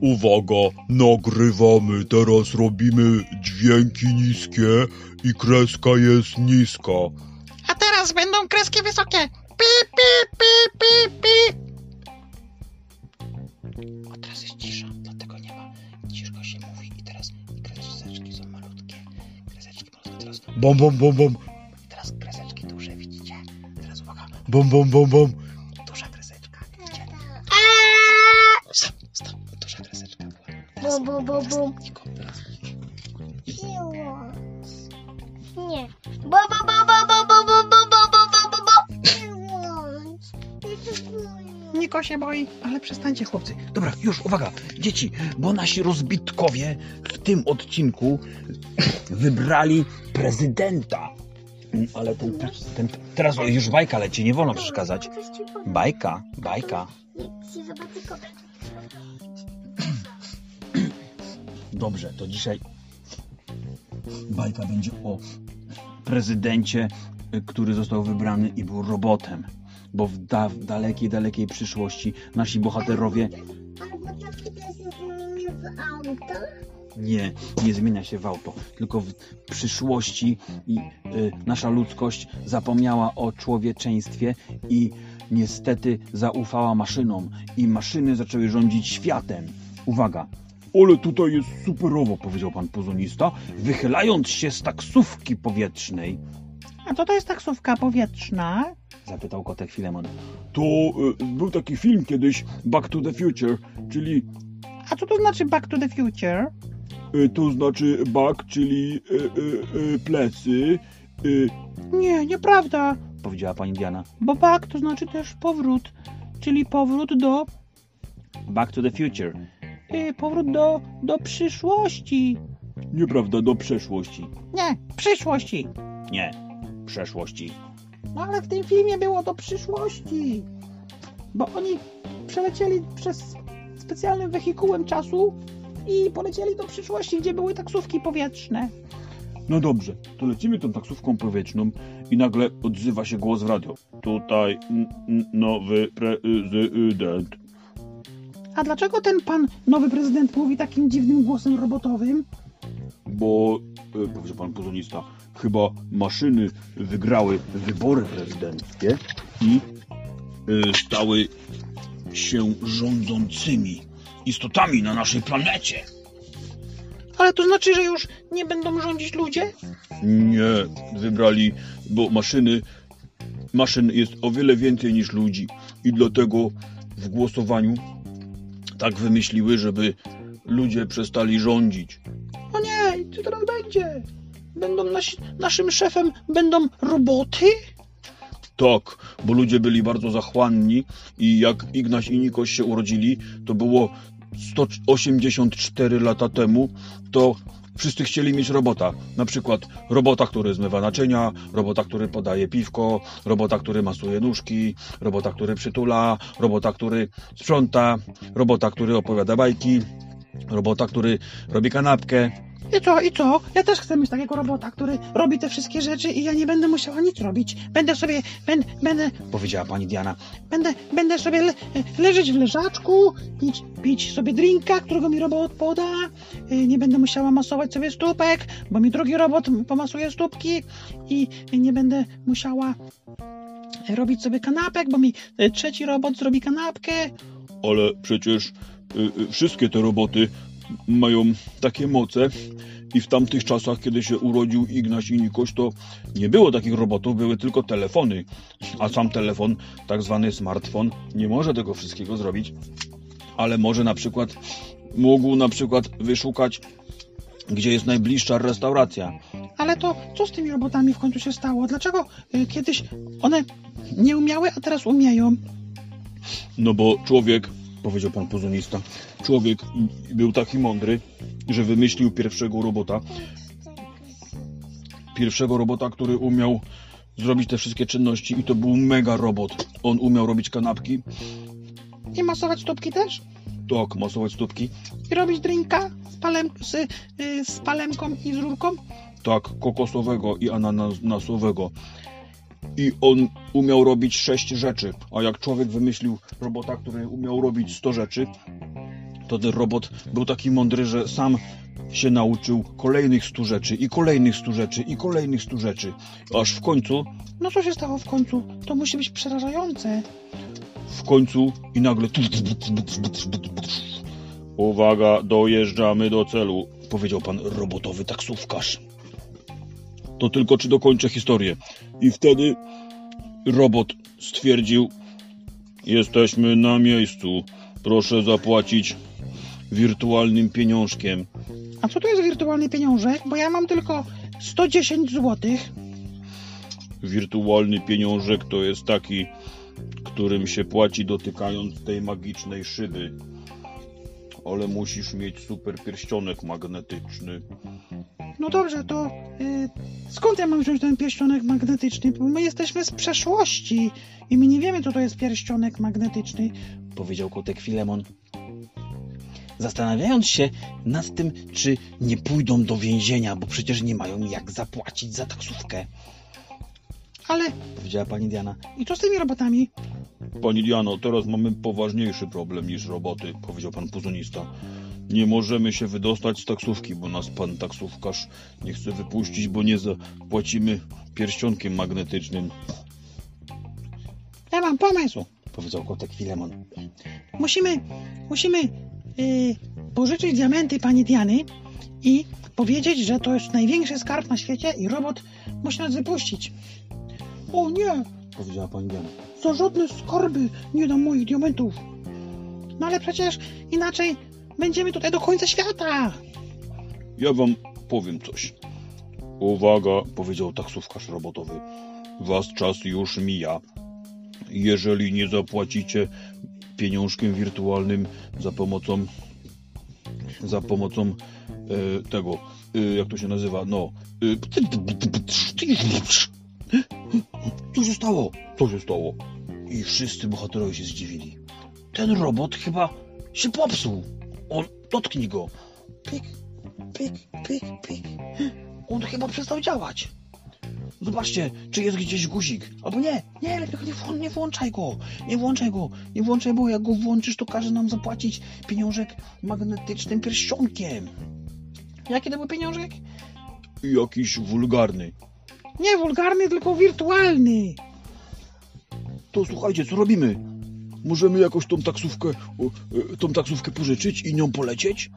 Uwaga, nagrywamy. Teraz robimy dźwięki niskie i kreska jest niska. A teraz będą kreski wysokie. Pi, pi, pi, pi, pi. O, teraz jest cisza, dlatego nie ma. Ciszko się mówi i teraz kreseczki są malutkie. Kreseczki malutkie teraz. Bom, bom, bom, bom. Teraz kreseczki duże, widzicie? Teraz uwaga, Bom, bom, bom, bom. Niko się boi, ale przestańcie chłopcy. Dobra, już, uwaga, dzieci, bo nasi rozbitkowie w tym odcinku wybrali prezydenta. Ale ten, ten, teraz już bajka leci, nie wolno przeszkadzać. Bajka, bajka. Dobrze, to dzisiaj bajka będzie o prezydencie, który został wybrany i był robotem. Bo w, da, w dalekiej, dalekiej przyszłości nasi bohaterowie nie, nie zmienia się w auto, tylko w przyszłości i, y, nasza ludzkość zapomniała o człowieczeństwie i niestety zaufała maszynom i maszyny zaczęły rządzić światem. Uwaga, ale tutaj jest superowo, powiedział pan pozonista, wychylając się z taksówki powietrznej. A co to jest taksówka powietrzna? Zapytał kotek Filemon. To e, był taki film kiedyś, Back to the Future, czyli A co to znaczy back to the future? e, to znaczy back, czyli e, e, e, plecy. E, Nie, nieprawda, powiedziała pani Diana. Bo back to znaczy też powrót, czyli powrót do... Back to the future. Y, powrót do, do przyszłości. nieprawda, do przeszłości. Nie, przyszłości. Nie, przeszłości. No ale w tym filmie było do przyszłości. Bo oni przelecieli przez specjalnym wehikułem czasu i polecieli do przyszłości, gdzie były taksówki powietrzne. No dobrze, to lecimy tą taksówką powietrzną i nagle odzywa się głos w radio. Tutaj nowy prezydent. A dlaczego ten pan nowy prezydent mówi takim dziwnym głosem robotowym? Bo, e, pan pozonista, chyba maszyny wygrały wybory prezydenckie i e, stały się rządzącymi istotami na naszej planecie. Ale to znaczy, że już nie będą rządzić ludzie? Nie, wybrali, bo maszyny, maszyn jest o wiele więcej niż ludzi i dlatego w głosowaniu tak wymyśliły, żeby ludzie przestali rządzić. O nie, co teraz będzie? Będą nasi, naszym szefem będą roboty? Tak, bo ludzie byli bardzo zachłanni i jak Ignaś i Nikoś się urodzili, to było 184 lata temu, to wszyscy chcieli mieć robota. Na przykład robota, który zmywa naczynia, robota, który podaje piwko, robota, który masuje nóżki, robota, który przytula, robota, który sprząta, robota, który opowiada bajki, robota, który robi kanapkę. I co, i co? Ja też chcę mieć takiego robota, który robi te wszystkie rzeczy i ja nie będę musiała nic robić. Będę sobie, będę, będę, powiedziała pani Diana, będę, będę sobie le, leżeć w leżaczku, pić, pić sobie drinka, którego mi robot poda. Y, Nie będę musiała masować sobie stópek, bo mi drugi robot pomasuje stópki i nie będę musiała robić sobie kanapek, bo mi y, trzeci robot zrobi kanapkę. ale przecież y, wszystkie te roboty mają takie moce i w tamtych czasach, kiedy się urodził Ignaś i Nikoś, to nie było takich robotów, były tylko telefony, a sam telefon, tak zwany smartfon, nie może tego wszystkiego zrobić, ale może na przykład, mógł na przykład wyszukać, gdzie jest najbliższa restauracja. Ale to co z tymi robotami w końcu się stało? Dlaczego y, kiedyś one nie umiały, a teraz umieją? No bo człowiek, powiedział pan pozonista, człowiek był taki mądry, że wymyślił pierwszego robota, pierwszego robota, który umiał zrobić te wszystkie czynności i to był mega robot. On umiał robić kanapki, I masować stópki też? tak, masować stópki, I robić drinka z, palem, z, y, z palemką i z rurką? tak, kokosowego i ananasowego. I on umiał robić sześć rzeczy, a jak człowiek wymyślił robota, który umiał robić 100 rzeczy, to ten robot był taki mądry, że sam się nauczył kolejnych stu rzeczy i kolejnych stu rzeczy i kolejnych stu rzeczy. Aż w końcu, No co się stało w końcu? To musi być przerażające. w końcu i nagle... Uwaga, dojeżdżamy do celu, powiedział pan robotowy taksówkarz. To tylko czy dokończę historię. I wtedy robot stwierdził, jesteśmy na miejscu, proszę zapłacić wirtualnym pieniążkiem. A co to jest wirtualny pieniążek? Bo ja mam tylko 110 złotych. Wirtualny pieniążek to jest taki, którym się płaci dotykając tej magicznej szyby. Ale musisz mieć super pierścionek magnetyczny. No dobrze, to y, skąd ja mam wziąć ten pierścionek magnetyczny? Bo my jesteśmy z przeszłości i my nie wiemy, co to jest pierścionek magnetyczny. powiedział kotek Filemon. Zastanawiając się nad tym, czy nie pójdą do więzienia, bo przecież nie mają jak zapłacić za taksówkę, Ale powiedziała pani Diana. i co z tymi robotami? Pani Diano, teraz mamy poważniejszy problem niż roboty, powiedział pan puzonista. Nie możemy się wydostać z taksówki, bo nas pan taksówkarz nie chce wypuścić, bo nie zapłacimy pierścionkiem magnetycznym. Ja mam pomysł. Powiedział kotek Filemon. Musimy, musimy y, pożyczyć diamenty pani Diany i powiedzieć, że to jest największy skarb na świecie i robot musi nas wypuścić. O nie, Powiedziała pani Diana. Za żadne skarby nie dam moich diamentów. No ale przecież inaczej będziemy tutaj do końca świata. Ja wam powiem coś. Uwaga, powiedział taksówkarz robotowy. Was czas już mija. Jeżeli nie zapłacicie pieniążkiem wirtualnym za pomocą za pomocą e, tego, e, jak to się nazywa, no. E, co się stało? Co się stało? I wszyscy bohaterowie się zdziwili. Ten robot chyba się popsuł. On, dotknij go. Pik, pik, pik, pik. On chyba przestał działać. Zobaczcie, czy jest gdzieś guzik. Albo nie, nie, lepiej nie, włą- nie włączaj go. Nie włączaj go. Nie włączaj, bo jak go włączysz, to każe nam zapłacić pieniążek magnetycznym pierścionkiem. Jaki to był pieniążek? Jakiś wulgarny. Nie wulgarny, tylko wirtualny. To słuchajcie, co robimy? Możemy jakoś tą taksówkę, o, e, tą taksówkę pożyczyć i nią polecieć?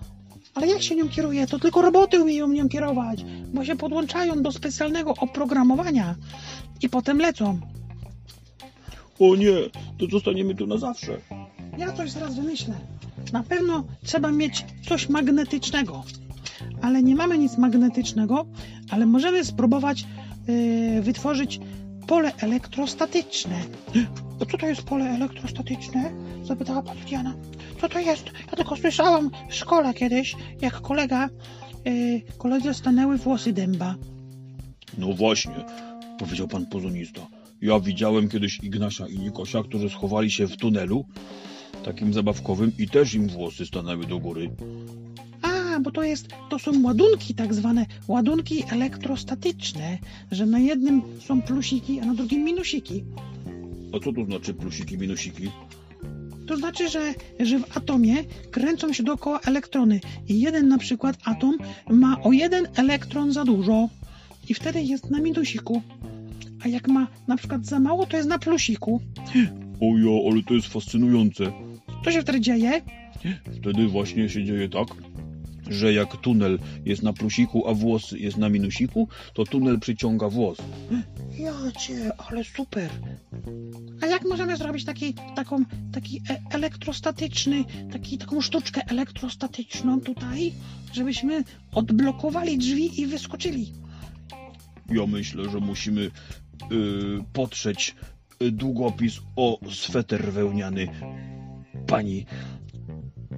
Ale jak się nią kieruje? To tylko roboty umieją nią kierować, bo się podłączają do specjalnego oprogramowania i potem lecą. O nie, to zostaniemy tu na zawsze. Ja coś zaraz wymyślę. Na pewno trzeba mieć coś magnetycznego. Ale nie mamy nic magnetycznego, ale możemy spróbować wytworzyć pole elektrostatyczne. A co to jest pole elektrostatyczne? Zapytała pani. Co to jest? Ja tylko słyszałam w szkole kiedyś, jak kolega, yy, koledze stanęły włosy dęba. No właśnie, powiedział pan pozonista. Ja widziałem kiedyś Ignasia i Nikosia, którzy schowali się w tunelu takim zabawkowym i też im włosy stanęły do góry. A, bo to jest, to są ładunki tak zwane, ładunki elektrostatyczne, że na jednym są plusiki, a na drugim minusiki. A co to znaczy plusiki, minusiki? To znaczy, że, że w atomie kręcą się dookoła elektrony i jeden na przykład atom ma o jeden elektron za dużo i wtedy jest na minusiku. A jak ma na przykład za mało, to jest na plusiku. O ja, ale to jest fascynujące. Co się wtedy dzieje? Wtedy właśnie się dzieje tak, że jak tunel jest na plusiku, a włos jest na minusiku, to tunel przyciąga włos. Ja cię, ale super. A jak możemy zrobić taki, taką, taki e elektrostatyczny, taki, taką sztuczkę elektrostatyczną tutaj, żebyśmy odblokowali drzwi i wyskoczyli? Ja myślę, że musimy y, potrzeć y, długopis o sweter wełniany pani,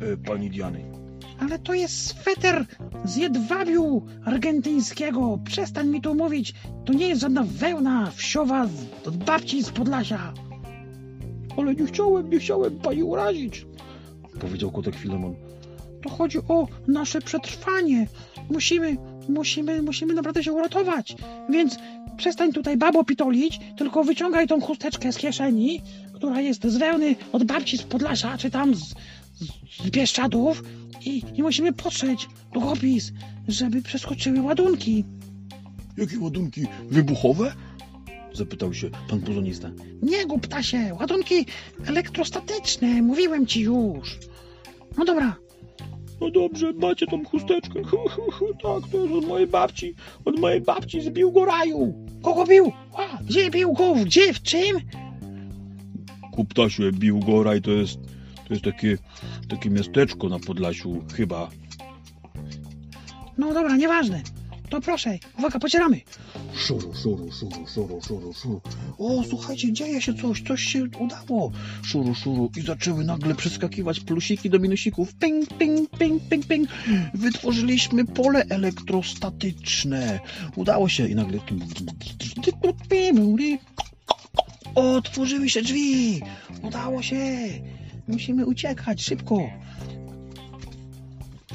y, pani Diany. Ale to jest sweter z jedwabiu argentyńskiego. Przestań mi tu mówić. To nie jest żadna wełna wsiowa z, od babci z Podlasia. Ale nie chciałem, nie chciałem pani urazić. Powiedział kotek Filemon. To chodzi o nasze przetrwanie. Musimy musimy, musimy naprawdę się uratować. Więc przestań tutaj babo pitolić, tylko wyciągaj tą chusteczkę z kieszeni, która jest z wełny od babci z Podlasia, czy tam z, z, Bieszczadów i, i musimy potrzeć długopis, żeby przeskoczyły ładunki. Jakie ładunki wybuchowe? Zapytał się pan puzonista. Nie gub ptasie, ładunki elektrostatyczne, mówiłem ci już. No dobra, No dobrze, macie tą chusteczkę. Hu, hu, hu, tak, to jest od mojej babci. Od mojej babci z Biłgoraju. kogo bił? A, gdzie bił go? Gdzie? W czym? Kuptasie, Biłgoraj to jest, to jest takie, takie miasteczko na Podlasiu, chyba. No dobra, nieważne. To proszę, uwaga, pocieramy. Szuru, szuru, szuru, szuru, szuru, szuru. O, słuchajcie, dzieje się coś, coś się udało. Szuru, szuru. I zaczęły nagle przeskakiwać plusiki do minusików. Ping, ping, ping, ping, ping. Wytworzyliśmy pole elektrostatyczne. Udało się i nagle... Otworzyły się drzwi. Udało się. Musimy uciekać, szybko.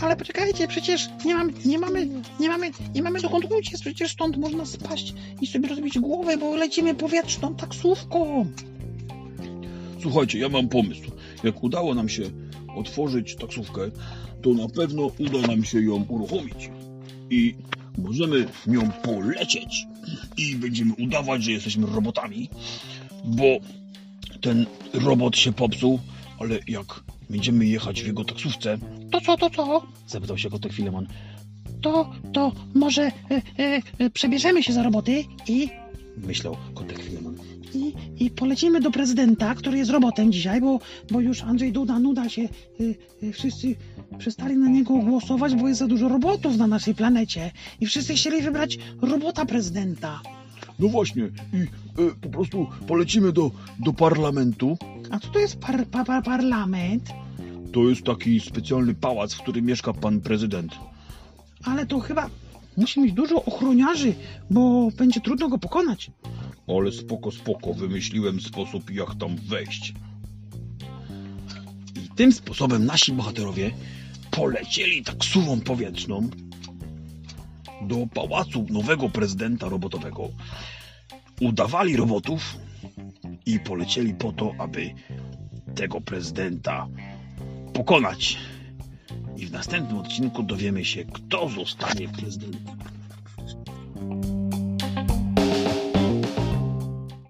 Ale poczekajcie, przecież nie mamy, nie mamy, nie mamy, nie mamy dokąd uciec, przecież stąd można spaść i sobie rozbić głowę, bo lecimy powietrzną taksówką. Słuchajcie, ja mam pomysł. Jak udało nam się otworzyć taksówkę, to na pewno uda nam się ją uruchomić. I możemy nią polecieć. I będziemy udawać, że jesteśmy robotami, bo ten robot się popsuł, ale jak będziemy jechać w jego taksówce, To co, to co? Zapytał się kotek Filemon. To, to może e, e, e, przebierzemy się za roboty i, Myślał kotek Filemon. i, i polecimy do prezydenta, który jest robotem dzisiaj, bo, bo już Andrzej Duda nuda się, e, e, wszyscy przestali na niego głosować, bo jest za dużo robotów na naszej planecie i wszyscy chcieli wybrać robota prezydenta. No właśnie, i e, po prostu polecimy do, do parlamentu. A co to jest par, par, par, parlament? To jest taki specjalny pałac, w którym mieszka pan prezydent. Ale to chyba musi mieć dużo ochroniarzy, bo będzie trudno go pokonać. Ale spoko, spoko, wymyśliłem sposób, jak tam wejść. I tym sposobem nasi bohaterowie polecieli taksówą powietrzną do pałacu nowego prezydenta robotowego. Udawali robotów i polecieli po to, aby tego prezydenta pokonać. I w następnym odcinku dowiemy się, kto zostanie prezydentem.